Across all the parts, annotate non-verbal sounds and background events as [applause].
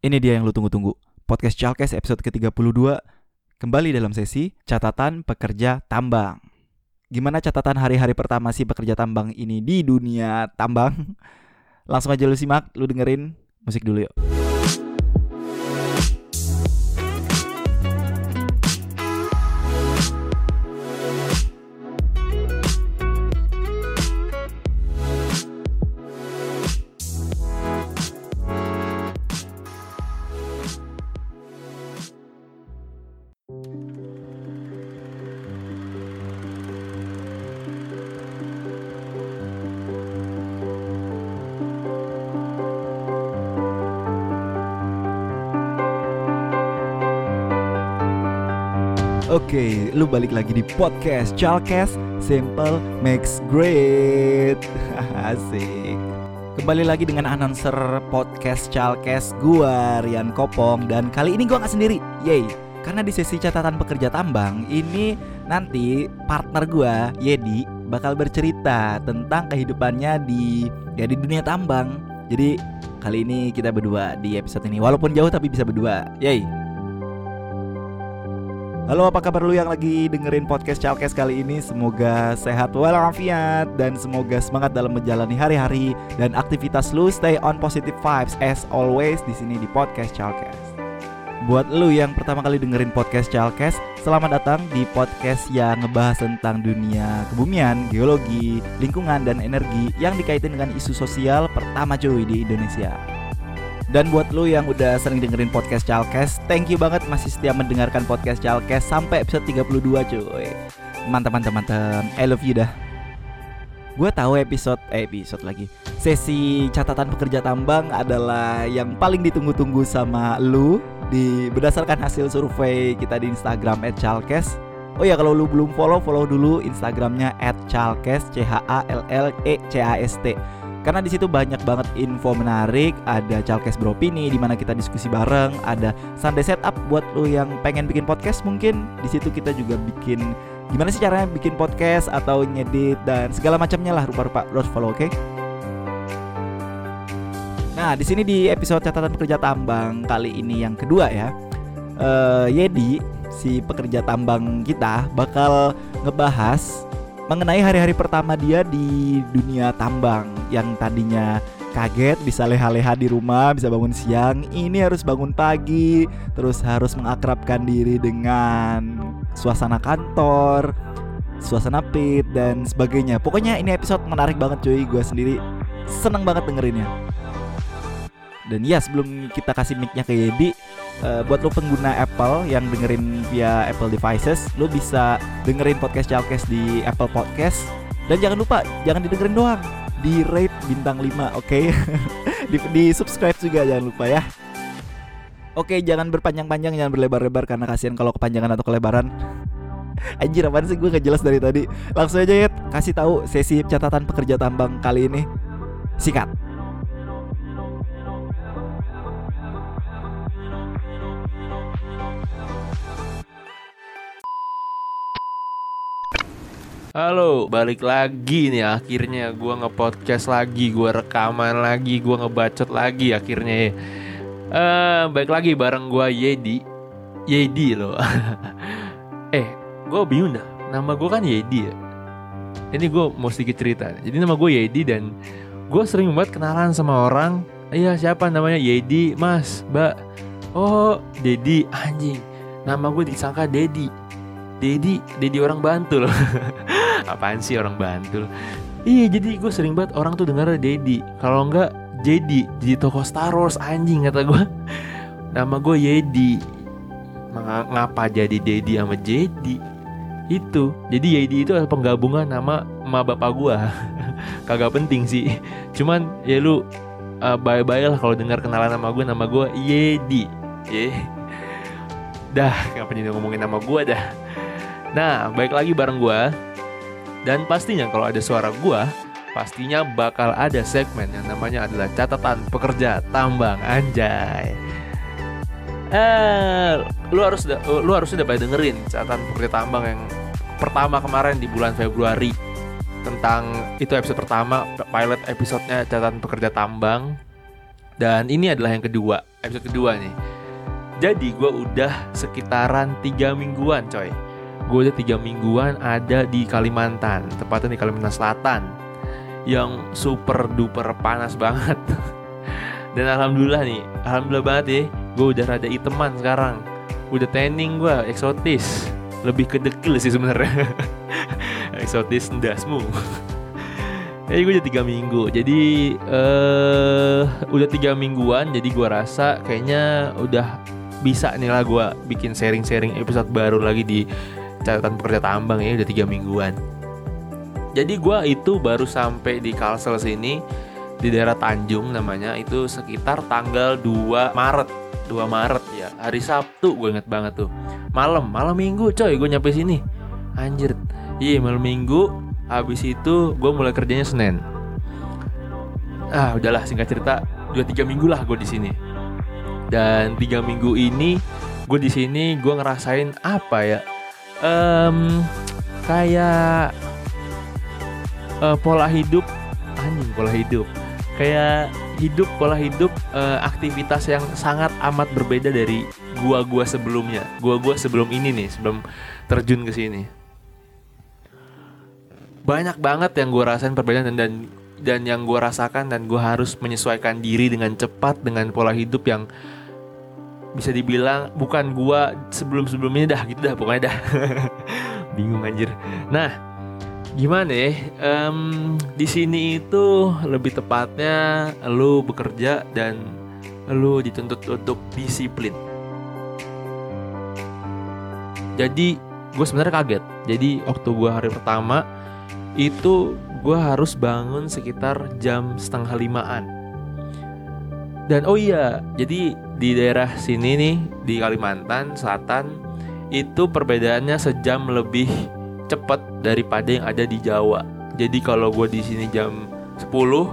Ini dia yang lu tunggu-tunggu. Podcast Chalkes episode ke-32 kembali dalam sesi catatan pekerja tambang. Gimana catatan hari-hari pertama si pekerja tambang ini di dunia tambang? [laughs] Langsung aja lu simak, lu dengerin musik dulu yuk. Lu balik lagi di podcast Chalkes Simple Makes Great. [laughs] Asik. Kembali lagi dengan announcer podcast Chalkes Gua Rian Kopong. Dan kali ini gua nggak sendiri. Yay. Karena di sesi catatan pekerja tambang Ini nanti partner gua Yedi Bakal bercerita tentang kehidupannya di Ya di dunia tambang. Jadi kali ini kita berdua di episode ini. Walaupun jauh tapi bisa berdua. Yay Halo apa kabar lu yang lagi dengerin podcast Chalkes kali ini? Semoga sehat walafiat Dan semoga semangat dalam menjalani hari-hari Dan aktivitas lu stay on positive vibes As always di sini di podcast Chalkes. Buat lu yang pertama kali dengerin podcast Chalkes Selamat datang di podcast yang ngebahas tentang dunia kebumian, geologi, lingkungan, dan energi Yang dikaitin dengan isu sosial pertama cuy di Indonesia dan buat lu yang udah sering dengerin podcast Chalkes, thank you banget masih setia mendengarkan podcast Chalkes sampai episode 32 cuy. Mantap mantap mantap. I love you dah. Gue tahu episode eh, episode lagi. Sesi catatan pekerja tambang adalah yang paling ditunggu-tunggu sama lu di berdasarkan hasil survei kita di Instagram @chalkes. Oh ya kalau lu belum follow follow dulu Instagramnya @chalkes c h a l l e c a s t karena di situ banyak banget info menarik ada Chalkes Beropini di mana kita diskusi bareng ada Sunday Setup buat lo yang pengen bikin podcast mungkin di situ kita juga bikin gimana sih caranya bikin podcast atau nyedit dan segala macamnya lah rupa-rupa lo follow oke okay? Nah di sini di episode catatan pekerja tambang kali ini yang kedua ya uh, Yedi si pekerja tambang kita bakal ngebahas mengenai hari-hari pertama dia di dunia tambang yang tadinya kaget bisa leha-leha di rumah, bisa bangun siang, ini harus bangun pagi, terus harus mengakrabkan diri dengan suasana kantor, suasana pit dan sebagainya. Pokoknya ini episode menarik banget cuy, gue sendiri seneng banget dengerinnya. Dan ya sebelum kita kasih micnya ke Yedi, uh, buat lo pengguna Apple yang dengerin via Apple devices, lo bisa dengerin podcast Chalkes di Apple Podcast. Dan jangan lupa, jangan didengerin doang, di rate bintang 5, oke? Okay? [laughs] di, di subscribe juga jangan lupa ya. Oke, jangan berpanjang-panjang, jangan berlebar-lebar karena kasihan kalau kepanjangan atau kelebaran. [laughs] Anjir apaan sih gue gak jelas dari tadi Langsung aja ya kasih tahu sesi catatan pekerja tambang kali ini Sikat Halo, balik lagi nih akhirnya. Gue nge-podcast lagi, gue rekaman lagi, gue ngebacot lagi akhirnya. Ya. Uh, balik lagi bareng gue Yedi. Yedi loh. [laughs] Eh, gue bingung dah, nama gue kan Yedi ya. Ini gue mau sedikit cerita Jadi nama gue Yedi dan gue sering banget kenalan sama orang. Iya siapa namanya? Yedi, mas, mbak. Oh, Dedi, anjing. Nama gue disangka Dedi. Dedi, Dedi orang Bantul [laughs] apaan sih orang Bantul? Iya jadi gue sering banget orang tuh dengar Dedi kalau enggak jadi jadi toko Star Wars anjing kata gue nama gue Yedi. Ngapa jadi Dedi sama Jedi? Itu. Jadi Yedi itu adalah penggabungan nama emak bapak gue [laughs] kagak penting sih. Cuman ya lu uh, bye bye lah kalau dengar kenalan nama gue nama gue Yedi. Dah ngapain jadi ngomongin nama gue dah? Nah baik lagi bareng gue dan pastinya kalau ada suara gua, pastinya bakal ada segmen yang namanya adalah catatan pekerja tambang anjay. Eh, lu harus lu harus udah pada dengerin catatan pekerja tambang yang pertama kemarin di bulan Februari tentang itu episode pertama pilot episodenya catatan pekerja tambang dan ini adalah yang kedua episode kedua nih. Jadi gue udah sekitaran tiga mingguan coy. Gue udah tiga mingguan ada di Kalimantan, tepatnya di Kalimantan Selatan, yang super duper panas banget. [laughs] Dan alhamdulillah nih, alhamdulillah banget ya, gue udah rada iteman sekarang. Udah tanning gue, eksotis. Lebih ke dekil sih sebenarnya. [laughs] eksotis ndasmu. [laughs] Jadi gue udah tiga minggu Jadi uh, udah tiga mingguan Jadi gue rasa kayaknya udah bisa nih lah gue bikin sharing-sharing episode baru lagi di catatan pekerja tambang ya udah tiga mingguan. Jadi gue itu baru sampai di Kalsel sini di daerah Tanjung namanya itu sekitar tanggal 2 Maret. 2 Maret ya. Hari Sabtu gue inget banget tuh. Malam malam minggu coy gue nyampe sini. Anjir. Iya malam minggu habis itu gue mulai kerjanya Senin. Ah udahlah singkat cerita dua tiga minggu lah gue di sini. Dan tiga minggu ini gue di sini gue ngerasain apa ya um, kayak uh, pola hidup anjing pola hidup. Kayak hidup pola hidup uh, aktivitas yang sangat amat berbeda dari gua-gua sebelumnya gua-gua sebelum ini nih sebelum terjun ke sini. Banyak banget yang gue rasain perbedaan dan, dan dan yang gue rasakan dan gue harus menyesuaikan diri dengan cepat dengan pola hidup yang bisa dibilang bukan gua sebelum sebelumnya dah gitu dah pokoknya dah. [laughs] Bingung anjir. Nah gimana ya um, di sini itu lebih tepatnya lu bekerja dan lu dituntut untuk disiplin. Jadi gue sebenarnya kaget. Jadi waktu gue hari pertama itu gue harus bangun sekitar jam setengah limaan dan oh iya jadi di daerah sini nih di Kalimantan Selatan itu perbedaannya sejam lebih cepat daripada yang ada di Jawa. Jadi kalau gue di sini jam 10 uh,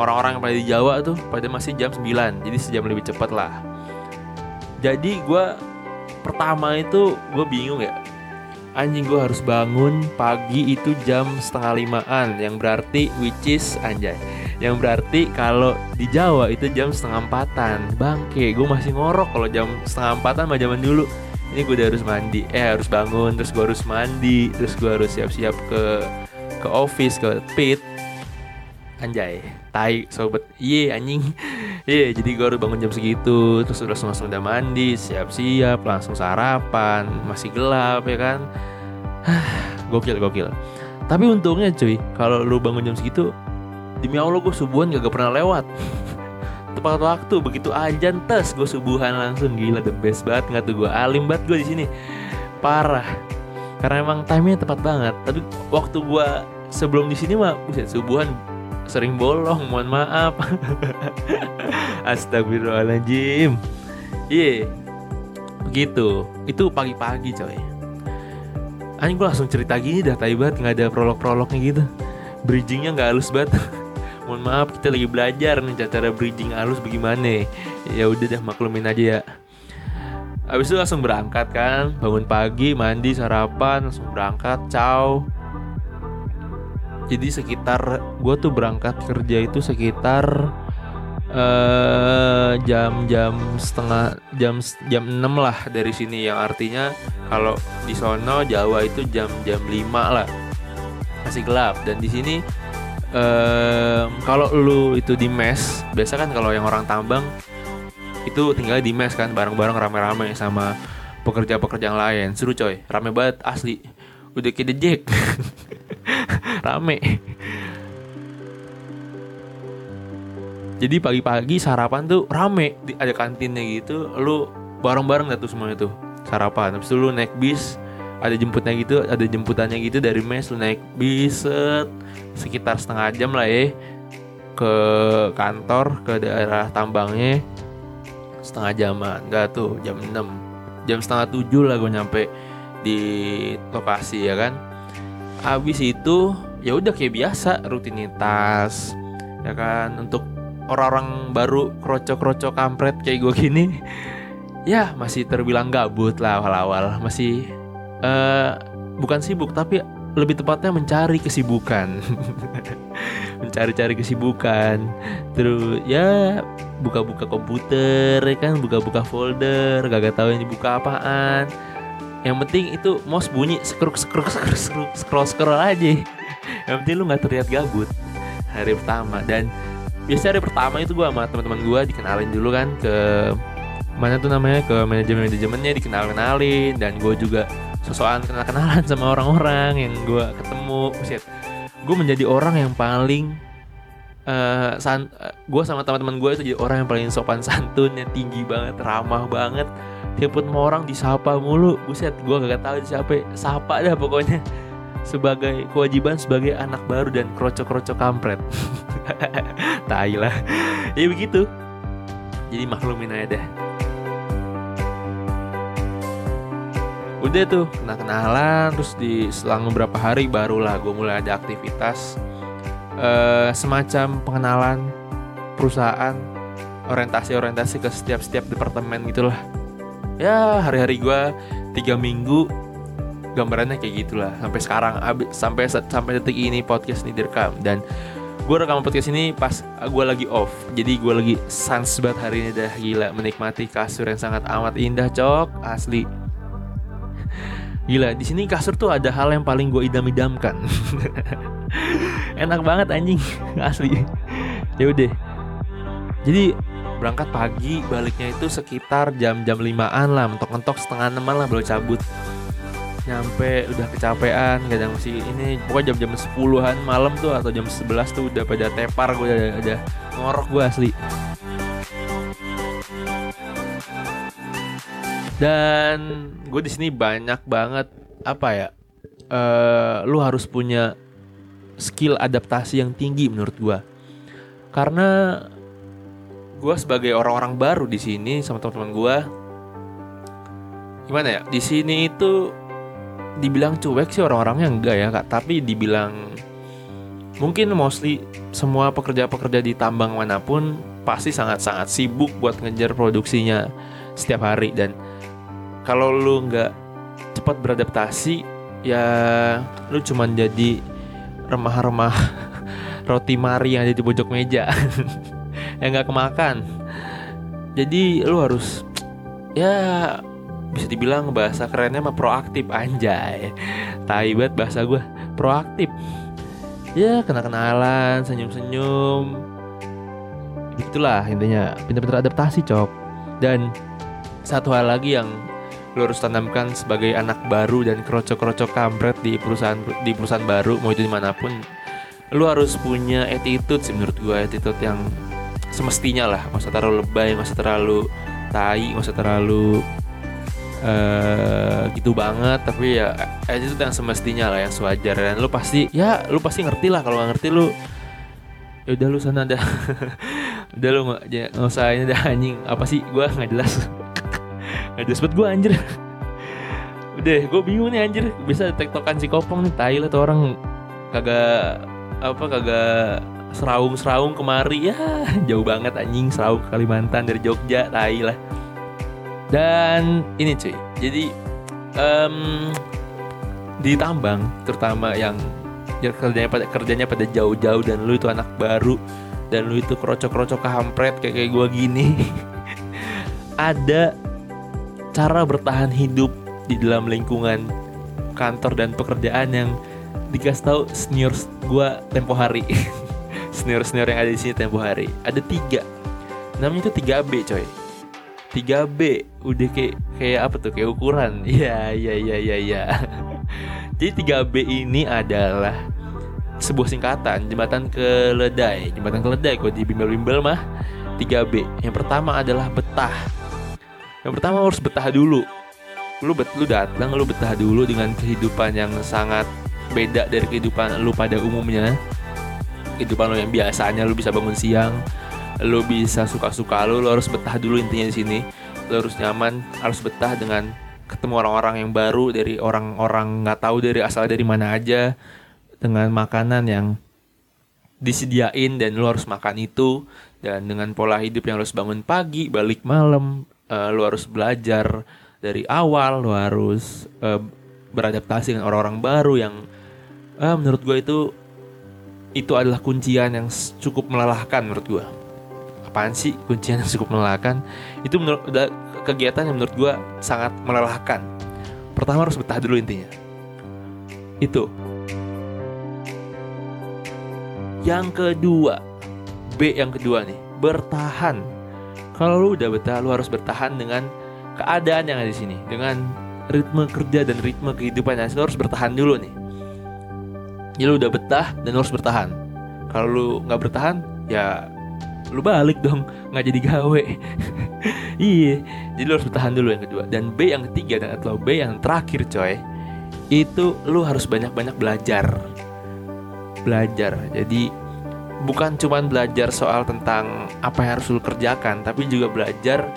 orang-orang yang pada di Jawa tuh pada masih jam 9 jadi sejam lebih cepat lah. Jadi gue pertama itu gue bingung ya. Anjing gue harus bangun pagi itu jam setengah limaan. Yang berarti which is anjay yang berarti kalau di Jawa itu jam setengah empatan. Bangke gue masih ngorok kalau jam setengah empatan mah zaman dulu. Ini gue udah harus mandi. Eh harus bangun terus gue harus mandi terus gue harus siap-siap ke ke office ke pit. Anjay tai sobat. Iye anjing. [laughs] Iye jadi gue harus bangun jam segitu terus udah langsung udah mandi siap-siap langsung sarapan masih gelap ya kan? [sighs] Gokil gokil. Tapi untungnya cuy kalau lu bangun jam segitu demi Allah gue subuhan gak, pernah lewat. Tepat waktu begitu ajan tes gue subuhan langsung. Gila the best banget nggak tuh gue alim banget gue di sini. Parah. Karena emang timenya tepat banget. Tapi waktu gue sebelum di sini mah buset subuhan sering bolong mohon maaf. [laughs] Astagfirullahaladzim. Iya. Yeah. begitu. Itu pagi-pagi coy. Anjing gue langsung cerita gini dah tai banget. Nggak ada prolog-prolognya gitu. Bridgingnya nggak halus banget [laughs] mohon maaf kita lagi belajar nih cara bridging halus bagaimana. Ya udah deh maklumin aja ya. Abis itu langsung berangkat kan. Bangun pagi, mandi, sarapan Langsung berangkat, ciao. Jadi sekitar Gue tuh berangkat kerja itu sekitar Jam-jam setengah Jam jam 6 lah dari sini. Yang artinya Kalau di sono Jawa itu jam-jam 5 lah. Masih gelap. Dan di sini um, kalau lu itu di mes biasa kan kalau yang orang tambang itu tinggal di mes kan bareng-bareng rame-rame sama pekerja-pekerja yang lain. Seru coy rame banget asli. Udah kayak Jack. [laughs] Rame. Jadi pagi-pagi sarapan tuh rame. Ada kantinnya gitu lu bareng-bareng tuh semuanya tuh sarapan. Habis itu lu naik bis ada jemputnya gitu ada jemputannya gitu dari mes lu naik bis sekitar setengah jam lah ya ke kantor ke daerah tambangnya. Setengah jaman enggak tuh jam 6 jam setengah tujuh lah gue nyampe di lokasi ya kan? Habis itu ya udah kayak biasa rutinitas ya kan? Untuk orang-orang baru kroco-kroco kampret kayak gue gini [laughs] ya masih terbilang gabut lah awal-awal. Masih uh, bukan sibuk tapi lebih tepatnya mencari kesibukan. [laughs] Mencari-cari kesibukan. Terus ya buka-buka komputer ya kan? Buka-buka folder gak tahu yang dibuka apaan. Yang penting itu mouse bunyi scroll scroll scroll scroll scroll, scroll aja. Yang penting lu nggak terlihat gabut. Hari pertama. Dan biasanya hari pertama itu gue sama teman-teman gue dikenalin dulu kan ke mana tuh namanya? Ke manajemen manajemennya dikenal kenalin dan gue juga sosokan kenal kenalan sama orang-orang yang gue ketemu Buset. gue menjadi orang yang paling uh, san uh, gue sama teman-teman gue itu jadi orang yang paling sopan santunnya tinggi banget ramah banget. Tiap ketemu orang disapa mulu buset gue gak tahu siapa sapa dah pokoknya. Sebagai kewajiban sebagai anak baru dan krocok-krocok kampret. [laughs] Tai lah. Ya begitu. Jadi maklumin aja dah udah tuh kena kenalan terus di selang beberapa hari barulah gue mulai ada aktivitas uh, semacam pengenalan perusahaan orientasi-orientasi ke setiap-setiap departemen gitulah. Ya hari-hari gue tiga minggu gambarannya kayak gitulah sampai sekarang sampai sampai detik ini podcast ini direkam dan gue rekam podcast ini pas gue lagi off jadi gue lagi sans banget hari ini dah gila menikmati kasur yang sangat amat indah cok asli gila di sini kasur tuh ada hal yang paling gue idam-idamkan. [laughs] Enak banget anjing. [laughs] Asli. Ya udah. Jadi berangkat pagi baliknya itu sekitar jam-jam limaan lah. Mentok-mentok setengah enaman lah baru cabut. Nyampe udah kecapean kadang masih ini. Pokoknya jam-jam sepuluhan malam tuh atau jam 11 tuh udah pada tepar gue udah, udah ngorok gue asli dan gue di sini banyak banget apa ya uh, lu harus punya skill adaptasi yang tinggi menurut gue karena gue sebagai orang-orang baru di sini sama teman-teman gue gimana ya di sini itu dibilang cuek sih orang-orangnya enggak ya kak. Tapi dibilang mungkin mostly semua pekerja-pekerja di tambang mana pun pasti sangat-sangat sibuk buat ngejar produksinya setiap hari. Dan kalau lu nggak cepat beradaptasi ya lu cuman jadi remah-remah [laughs] roti mari yang ada di pojok meja [laughs] yang nggak kemakan. Jadi lu harus ya bisa dibilang bahasa kerennya mah proaktif anjay. [laughs] Tai banget bahasa gue proaktif. Ya kena kenalan senyum senyum itulah intinya pintar-pintar adaptasi cok. Dan satu hal lagi yang lu harus tanamkan sebagai anak baru dan kerocok-kerocok kampret di perusahaan di perusahaan baru mau itu di mana pun lu harus punya attitude sih menurut gue attitude yang semestinya lah. Usah terlalu lebay usah terlalu tai usah terlalu uh, gitu banget. Tapi ya itu yang semestinya lah yang sewajar. Dan lu pasti ya lu pasti ngerti lah. Kalau nggak ngerti lu ya udah lu sana dah. [laughs] Udah lu nggak ya, usah ini dah anjing. Apa sih? Gue nggak jelas jelas buat gue anjir. Udah gue bingung nih anjir. Bisa tektokan si kopong nih tai lah tuh orang. Kagak apa kagak Seraung Seraung kemari. Ya jauh banget anjing Seraung ke Kalimantan dari Jogja tai lah. Dan ini cuy. Jadi um, di tambang terutama yang ya kerjanya pada kerjanya pada jauh-jauh dan lu itu anak baru dan lu itu kerocok-kerocok kampret kayak kayak gue gini. [laughs] Ada cara bertahan hidup di dalam lingkungan kantor dan pekerjaan yang dikasih tahu senior gue tempo hari [laughs] senior-senior yang ada di sini tempo hari. Ada tiga. Namanya itu 3B coy. 3B udah kayak kayak apa tuh kayak ukuran. [laughs] Iya iya iya iya iya. [laughs] Jadi 3B ini adalah sebuah singkatan jembatan keledai. Jembatan keledai kalau di bimbel-bimbel mah 3B. Yang pertama adalah betah. Yang pertama harus betah dulu. Lu bet lu datang lu betah dulu dengan kehidupan yang sangat beda dari kehidupan lu pada umumnya kehidupan lo yang biasanya lo bisa bangun siang lo bisa suka-suka lo lo harus betah dulu intinya di sini lo harus nyaman harus betah dengan ketemu orang-orang yang baru dari orang-orang nggak tahu dari asal dari mana aja dengan makanan yang disediain dan lo harus makan itu dan dengan pola hidup yang harus bangun pagi balik malam uh, lo harus belajar dari awal lo harus uh, beradaptasi dengan orang-orang baru yang ah, menurut gue itu itu adalah kuncian yang cukup melelahkan menurut gue apaan sih kuncian yang cukup melelahkan? Itu menurut kegiatan yang menurut gue sangat melelahkan. Pertama harus betah dulu intinya. Itu. Yang kedua B yang kedua nih bertahan kalau lu udah betah lu harus bertahan dengan keadaan yang ada di sini. Dengan ritme kerja dan ritme kehidupan yang lu harus bertahan dulu nih. Ya lu udah betah dan lu harus bertahan. Kalau lu nggak bertahan ya lu balik dong nggak jadi gawe. [laughs] Iya. Jadi lu harus bertahan dulu yang kedua. Dan B yang ketiga dan atau B yang terakhir coy itu lu harus banyak-banyak belajar. Belajar. Jadi bukan cuma belajar soal tentang apa yang harus lu kerjakan tapi juga belajar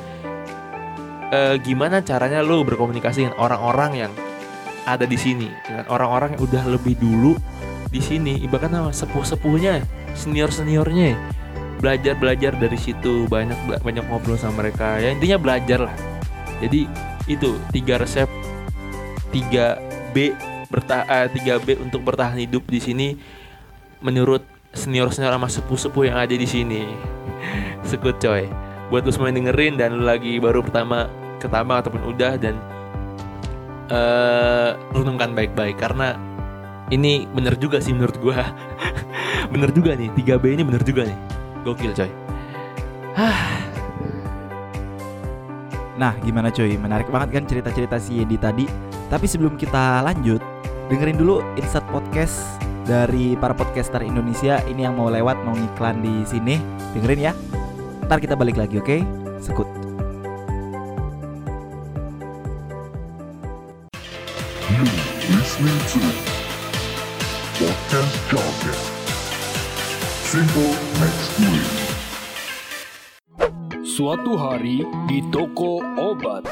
eh, gimana caranya lu berkomunikasi dengan orang-orang yang ada di sini dengan orang-orang yang udah lebih dulu di sini ibaratnya nama sepuh-sepuhnya senior-seniornya. Belajar belajar dari situ banyak banyak ngobrol sama mereka. Ya intinya belajar lah. Jadi itu tiga resep tiga B bertah uh, 3B untuk bertahan hidup di sini menurut senior-senior sama sepuh-sepuh yang ada di sini. Sekut coy. Buat lu semua yang dengerin dan lu lagi baru pertama ketambang ataupun udah dan uh, renungkan baik-baik karena ini bener juga sih menurut gua. [laughs] bener juga nih 3B ini bener juga nih. Gokil coy. [sighs] Nah, gimana coy? Menarik banget kan cerita-cerita si Yedi tadi. Tapi sebelum kita lanjut, dengerin dulu Insert Podcast dari para podcaster Indonesia ini yang mau lewat mau ngiklan di sini. Dengerin ya. Ntar kita balik lagi, oke? Okay? Sekut. You listening to Podcast Jargon. Simple next week. Suatu hari di toko obat.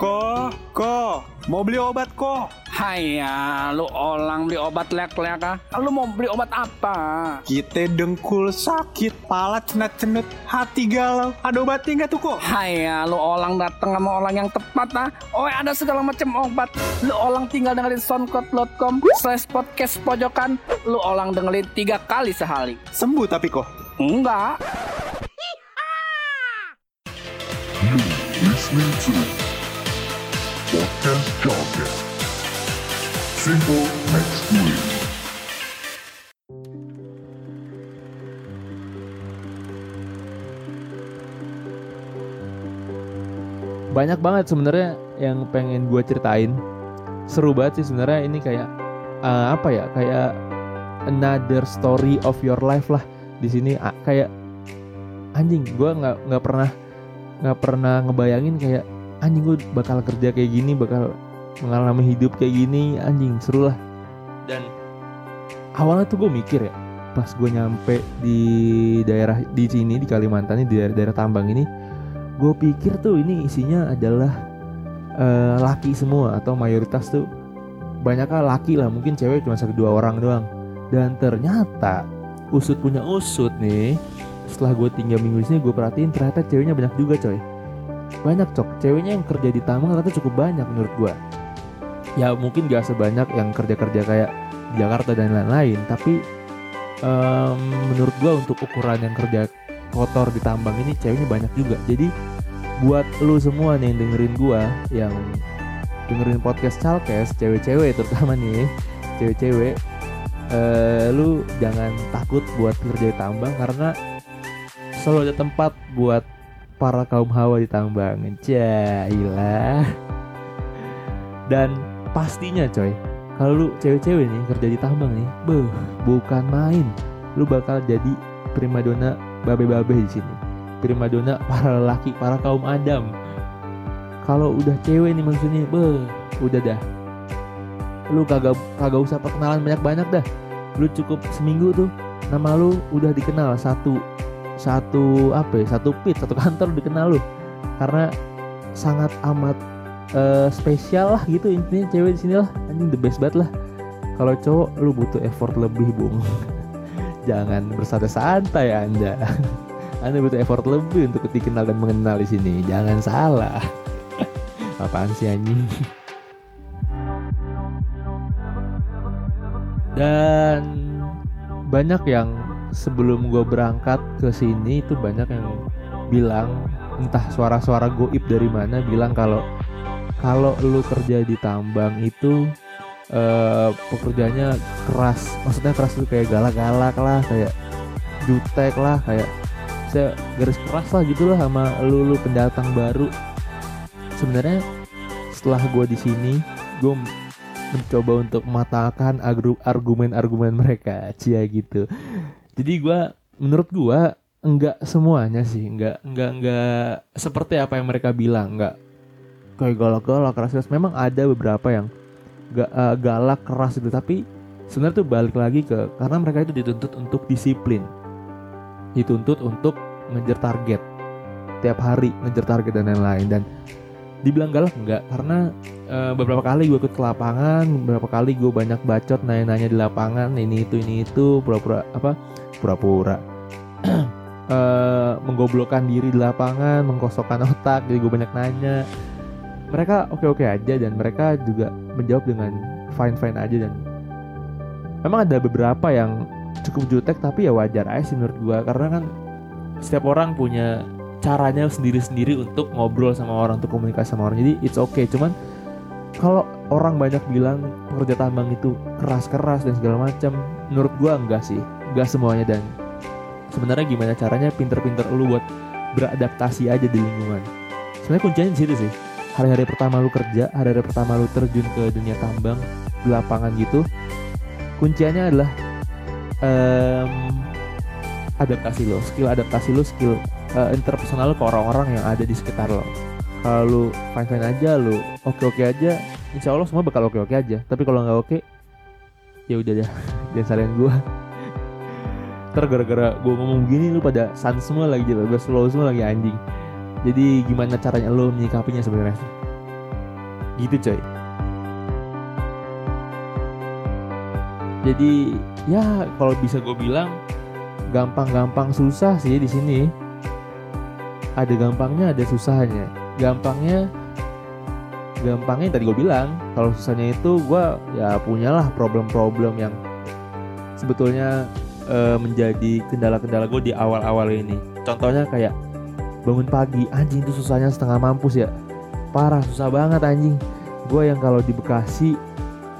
Ko, ko, mau beli obat ko? Haya, lu orang beli obat lek-lek ah? Lu mau beli obat apa? Kita dengkul sakit, pala cenut-cenut, hati galau. Ada obatnya nggak tuh kok? Haya, lu orang datang sama orang yang tepat ah? Oh ada segala macam obat. Lu orang tinggal dengerin soundcloud.com slash podcast pojokan. Lu orang dengerin tiga kali sehari. Sembuh tapi kok? Enggak. You listening to Podcast Jargon. Banyak banget sebenarnya yang pengen gue ceritain. Seru banget sih sebenarnya ini kayak uh, apa ya kayak another story of your life lah. Di sini uh, kayak anjing gue nggak nggak pernah nggak pernah ngebayangin kayak anjing gue bakal kerja kayak gini bakal mengalami hidup kayak gini anjing seru lah. Dan awalnya tuh gue mikir ya pas gue nyampe di daerah di sini di Kalimantan ini di daerah, daerah tambang ini gue pikir tuh ini isinya adalah uh, laki semua atau mayoritas tuh banyaknya laki lah mungkin cewek cuma satu dua orang doang. Dan ternyata usut punya usut nih setelah gue tinggal minggu di sini gue perhatiin ternyata ceweknya banyak juga coy. Banyak cok. Ceweknya yang kerja di tambang ternyata cukup banyak menurut gue ya mungkin gak sebanyak yang kerja-kerja kayak Jakarta dan lain-lain tapi um, menurut gue untuk ukuran yang kerja kotor di tambang ini ceweknya banyak juga. Jadi buat lu semua nih yang dengerin gua yang dengerin podcast Chalkes cewek-cewek terutama nih cewek-cewek eh, lu jangan takut buat kerja di tambang karena selalu ada tempat buat para kaum hawa di tambang. Jailah dan pastinya coy kalau lu cewek-cewek nih kerja di tambang nih beuh bukan main lu bakal jadi primadona babe-babe di sini. Primadona para lelaki, para kaum Adam. Kalau udah cewek nih maksudnya, be, udah dah. Lu kagak kagak usah perkenalan banyak-banyak dah. Lu cukup seminggu tuh nama lu udah dikenal satu satu apa ya satu pit satu kantor dikenal lu karena sangat amat uh, spesial lah gitu intinya cewek di sini lah anjing the best banget lah kalau cowok lu butuh effort lebih bung [laughs] jangan bersantai-santai Anda. [laughs] Anda butuh effort lebih untuk dikenal dan mengenal di sini. Jangan salah. [laughs] Apaan sih anjing? dan banyak yang sebelum gue berangkat ke sini itu banyak yang bilang entah suara-suara goib dari mana bilang kalau kalau lu kerja di tambang itu eh pekerjaannya keras. Maksudnya keras itu kayak galak-galak lah kayak jutek lah kayak saya garis keras lah gitulah sama lu lu pendatang baru. Sebenarnya setelah gue di sini gue mencoba untuk mematahkan argumen-argumen mereka cia gitu. Jadi gue menurut gue enggak semuanya sih. Enggak enggak enggak seperti apa yang mereka bilang. Enggak kayak galak-galak keras-keras memang ada beberapa yang ga- eh, galak keras itu tapi sebenarnya tuh balik lagi ke karena mereka itu dituntut untuk disiplin. Dituntut untuk ngejar target. Tiap hari ngejar target dan lain-lain. Dan dibilang galak enggak. Karena eh, beberapa kali gue ikut ke lapangan beberapa kali gue banyak bacot nanya-nanya di lapangan ini itu ini itu pura-pura apa pura-pura [clears throat] eh menggoblokkan diri di lapangan mengkosongkan otak jadi gue banyak nanya mereka oke-oke aja dan mereka juga menjawab dengan fine-fine aja dan memang ada beberapa yang cukup jutek tapi ya wajar aja sih menurut gua. Karena kan setiap orang punya caranya sendiri-sendiri untuk ngobrol sama orang untuk komunikasi sama orang. Jadi it's okay. Cuman kalau orang banyak bilang pekerja tambang itu keras-keras dan segala macam menurut gua enggak sih. Enggak semuanya dan sebenarnya gimana caranya pinter-pinter lu buat beradaptasi aja di lingkungan. Sebenarnya kuncinya di situ sih hari-hari pertama lu kerja, hari-hari pertama lu terjun ke dunia tambang di lapangan gitu, kunciannya adalah em, adaptasi lo, skill adaptasi lo, skill eh, interpersonal lo ke orang-orang yang ada di sekitar lo. Kalau lu fine-fine aja, lu oke-oke aja, insya Allah semua bakal oke-oke aja. Tapi kalau nggak oke, ya udah deh, [laughs] jangan salahin gua. Ntar gara-gara gua ngomong gini lu pada sans semua lagi, pada slow semua lagi anjing. Jadi gimana caranya lo menyikapinya sebenarnya? Gitu coy. Jadi ya kalau bisa gue bilang gampang-gampang susah sih di sini. Ada gampangnya, ada susahnya. Gampangnya gampangnya tadi gue bilang kalau susahnya itu gue ya punyalah problem-problem yang sebetulnya eh, menjadi kendala-kendala gue di awal-awal ini contohnya kayak bangun pagi anjing itu susahnya setengah mampus ya. Parah susah banget anjing. Gue yang kalau di Bekasi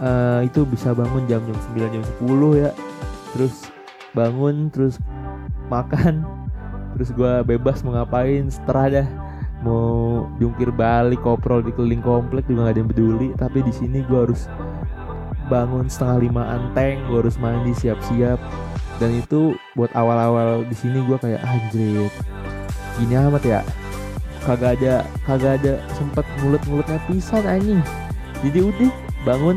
eh, itu bisa bangun jam jam 9 jam 10 ya. Terus bangun terus makan [laughs] terus gue bebas mau ngapain setelah dah. Mau jungkir balik koprol di keliling komplek juga gak ada yang peduli. Tapi di sini gue harus bangun setengah limaan tank gue harus mandi siap-siap. Dan itu buat awal-awal di sini gue kayak anjir gini amat ya. Kagak ada kagak ada sempet mulut-mulutnya pisan anjing. Jadi udah bangun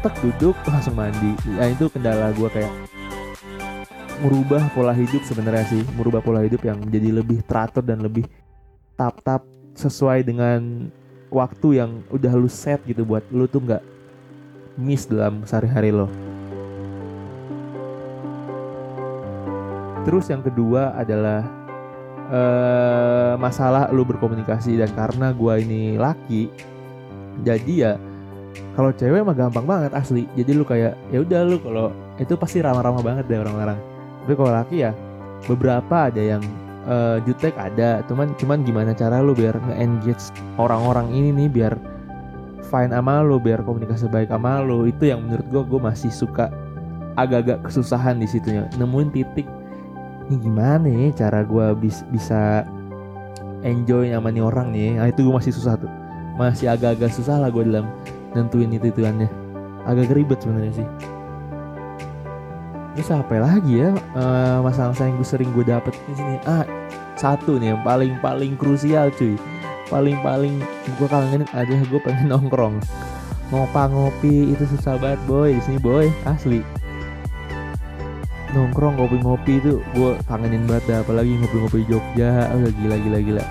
tek duduk langsung mandi. Nah itu kendala gue kayak merubah pola hidup sebenarnya sih. Merubah pola hidup yang menjadi lebih teratur dan lebih tap-tap sesuai dengan waktu yang udah lu set gitu buat lu tuh nggak miss dalam sehari-hari lo. Terus yang kedua adalah eh masalah lu berkomunikasi dan karena gua ini laki, jadi ya kalau cewek mah gampang banget asli. Jadi lu kayak ya udah lu kalau itu pasti ramah-ramah banget deh orang-orang. Tapi kalau laki ya beberapa ada yang eh, jutek ada, cuman cuman gimana cara lu biar nge-engage orang-orang ini nih biar fine sama lu, biar komunikasi baik sama lu. Itu yang menurut gua gua masih suka agak-agak kesusahan di situnya. Nemuin titik ini gimana nih cara gua bis- bisa enjoy sama nih orang nih. Nah, itu gua masih susah tuh. Masih agak-agak susah lah gua dalam nentuin itu ituannya. Agak ribet sebenarnya sih. Terus apa lagi ya eh, masalah-masalah yang gue sering gue dapet di sini? Ah, satu nih yang paling paling krusial cuy. Paling paling gue kangenin aja gue pengen [laughs] nongkrong. Ngopa ngopi itu susah banget boy di sini boy asli. Nongkrong ngopi-ngopi itu gue kangenin banget dah. apalagi ngopi-ngopi Jogja. Udah gila gila gila.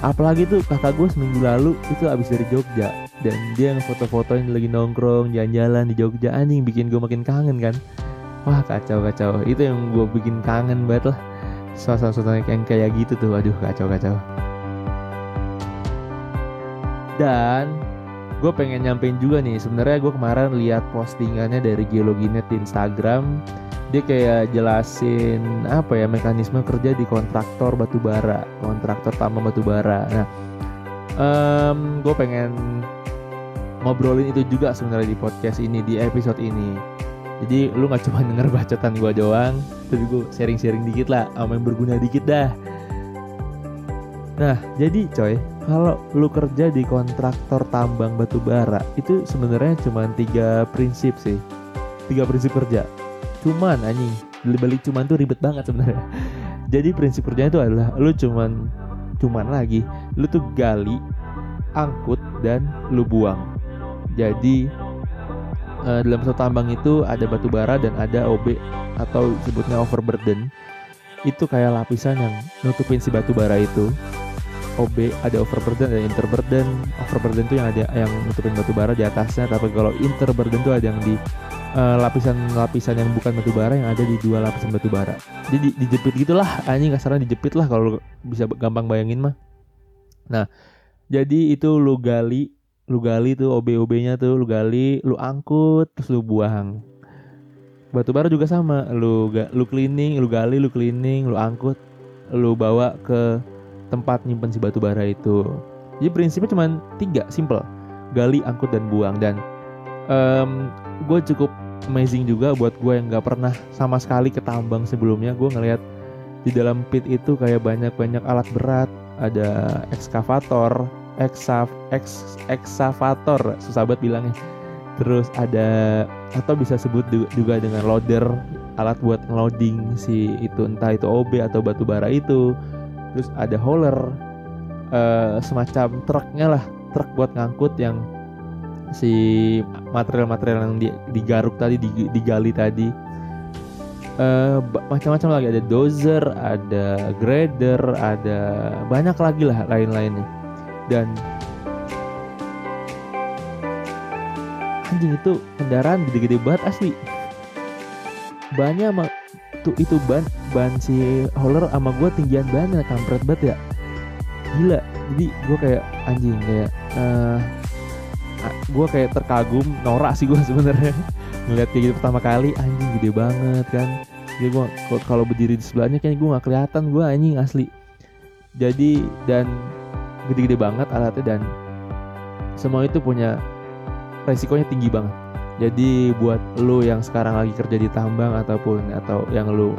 Apalagi tuh kakak gue seminggu lalu itu abis dari Jogja dan dia ngefoto-fotoin lagi nongkrong jalan-jalan di Jogja anjing bikin gue makin kangen kan wah kacau kacau itu yang gue bikin kangen banget lah suasana-suasana yang kayak gitu tuh aduh kacau kacau dan gue pengen nyampein juga nih sebenarnya gue kemarin lihat postingannya dari Geologinet di Instagram dia kayak jelasin apa ya mekanisme kerja di kontraktor batubara kontraktor tambang batubara. Nah em gue pengen ngobrolin itu juga sebenarnya di podcast ini di episode ini. Jadi lu nggak cuma [laughs] denger bacotan gue doang tapi gue sharing-sharing dikit lah sama yang berguna dikit dah. Nah jadi coy kalau lu kerja di kontraktor tambang batu bara itu sebenarnya cuma tiga prinsip sih. Tiga prinsip kerja cuman anjing balik cuman tuh ribet banget sebenarnya. [laughs] Jadi prinsip kerjanya itu adalah lu cuman cuman lagi lu tuh gali angkut dan lu buang. Jadi eh, dalam satu tambang itu ada batu bara dan ada OB atau sebutnya overburden. Itu kayak lapisan yang nutupin si batu bara itu. OB ada overburden ada interburden. Overburden itu yang ada yang nutupin batu bara di atasnya. Tapi kalau interburden itu ada yang di eh, lapisan-lapisan yang bukan batu bara yang ada di dua lapisan batu bara jadi di- dijepit gitulah anjing kasarnya dijepit lah kalau bisa gampang bayangin mah nah jadi itu lu gali lu gali tuh OB-OB-nya tuh lu gali lu angkut terus lu buang batu bara juga sama lu lu cleaning lu gali lu cleaning lu angkut lu bawa ke tempat nyimpen si batu bara itu. Jadi prinsipnya cuma tiga, simple. Gali, angkut, dan buang. Dan gue cukup amazing juga buat gue yang nggak pernah sama sekali ke tambang sebelumnya. Gue ngelihat di dalam pit itu kayak banyak-banyak alat berat. Ada ekskavator, eksav, eks, eksavator, susah banget bilangnya. Terus ada atau bisa sebut juga dengan loader, alat buat ngeloading si itu entah itu OB atau batu bara itu terus ada hauler eh, semacam truknya lah truk buat ngangkut yang si material-material yang di- digaruk tadi di- digali tadi. Ba- macam-macam lagi. Ada dozer ada grader ada banyak lagi lah lain-lainnya. Dan anjing itu kendaraan gede-gede banget asli. Banyak sama tuh itu ban ban si hauler sama gue tinggian banget kampret banget ya. Gila. Jadi gue kayak anjing kayak eh gue kayak terkagum norak sih gue [laughs] sebenarnya. Ngeliat kayak gitu pertama kali anjing gede banget kan. Jadi gue kalau berdiri di sebelahnya kayak gue nggak kelihatan gue anjing asli. Jadi dan gede-gede banget alatnya dan semua itu punya resikonya tinggi banget. Jadi buat lu yang sekarang lagi kerja di tambang ataupun atau yang lu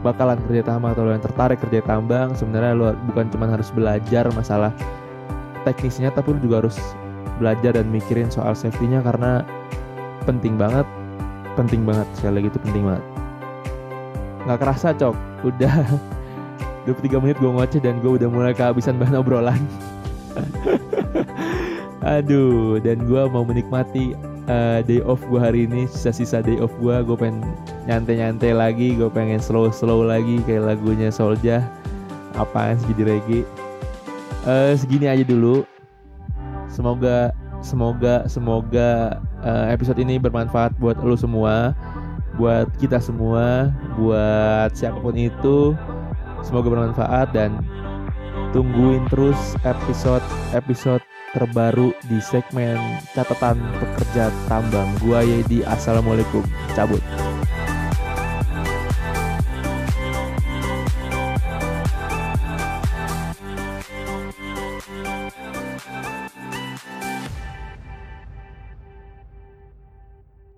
bakalan kerja tambang atau lu yang tertarik kerja tambang, sebenarnya lu bukan cuma harus belajar masalah teknisnya tapi lu juga harus belajar dan mikirin soal safety-nya karena penting banget, penting banget sekali lagi itu penting banget. Nggak kerasa cok, udah [laughs] 23 menit gue ngoceh dan gue udah mulai kehabisan bahan obrolan. [laughs] Aduh, dan gue mau menikmati uh, day off gue hari ini sisa-sisa day off gue gue pengen nyantai-nyantai lagi gue pengen slow-slow lagi kayak lagunya Solja apaan sih jadi reggae? Eh, segini aja dulu semoga semoga semoga eh, episode ini bermanfaat buat lo semua buat kita semua buat siapa pun itu semoga bermanfaat dan tungguin terus episode episode terbaru di segmen catatan pekerja tambang. Gua Yedi, assalamualaikum, cabut.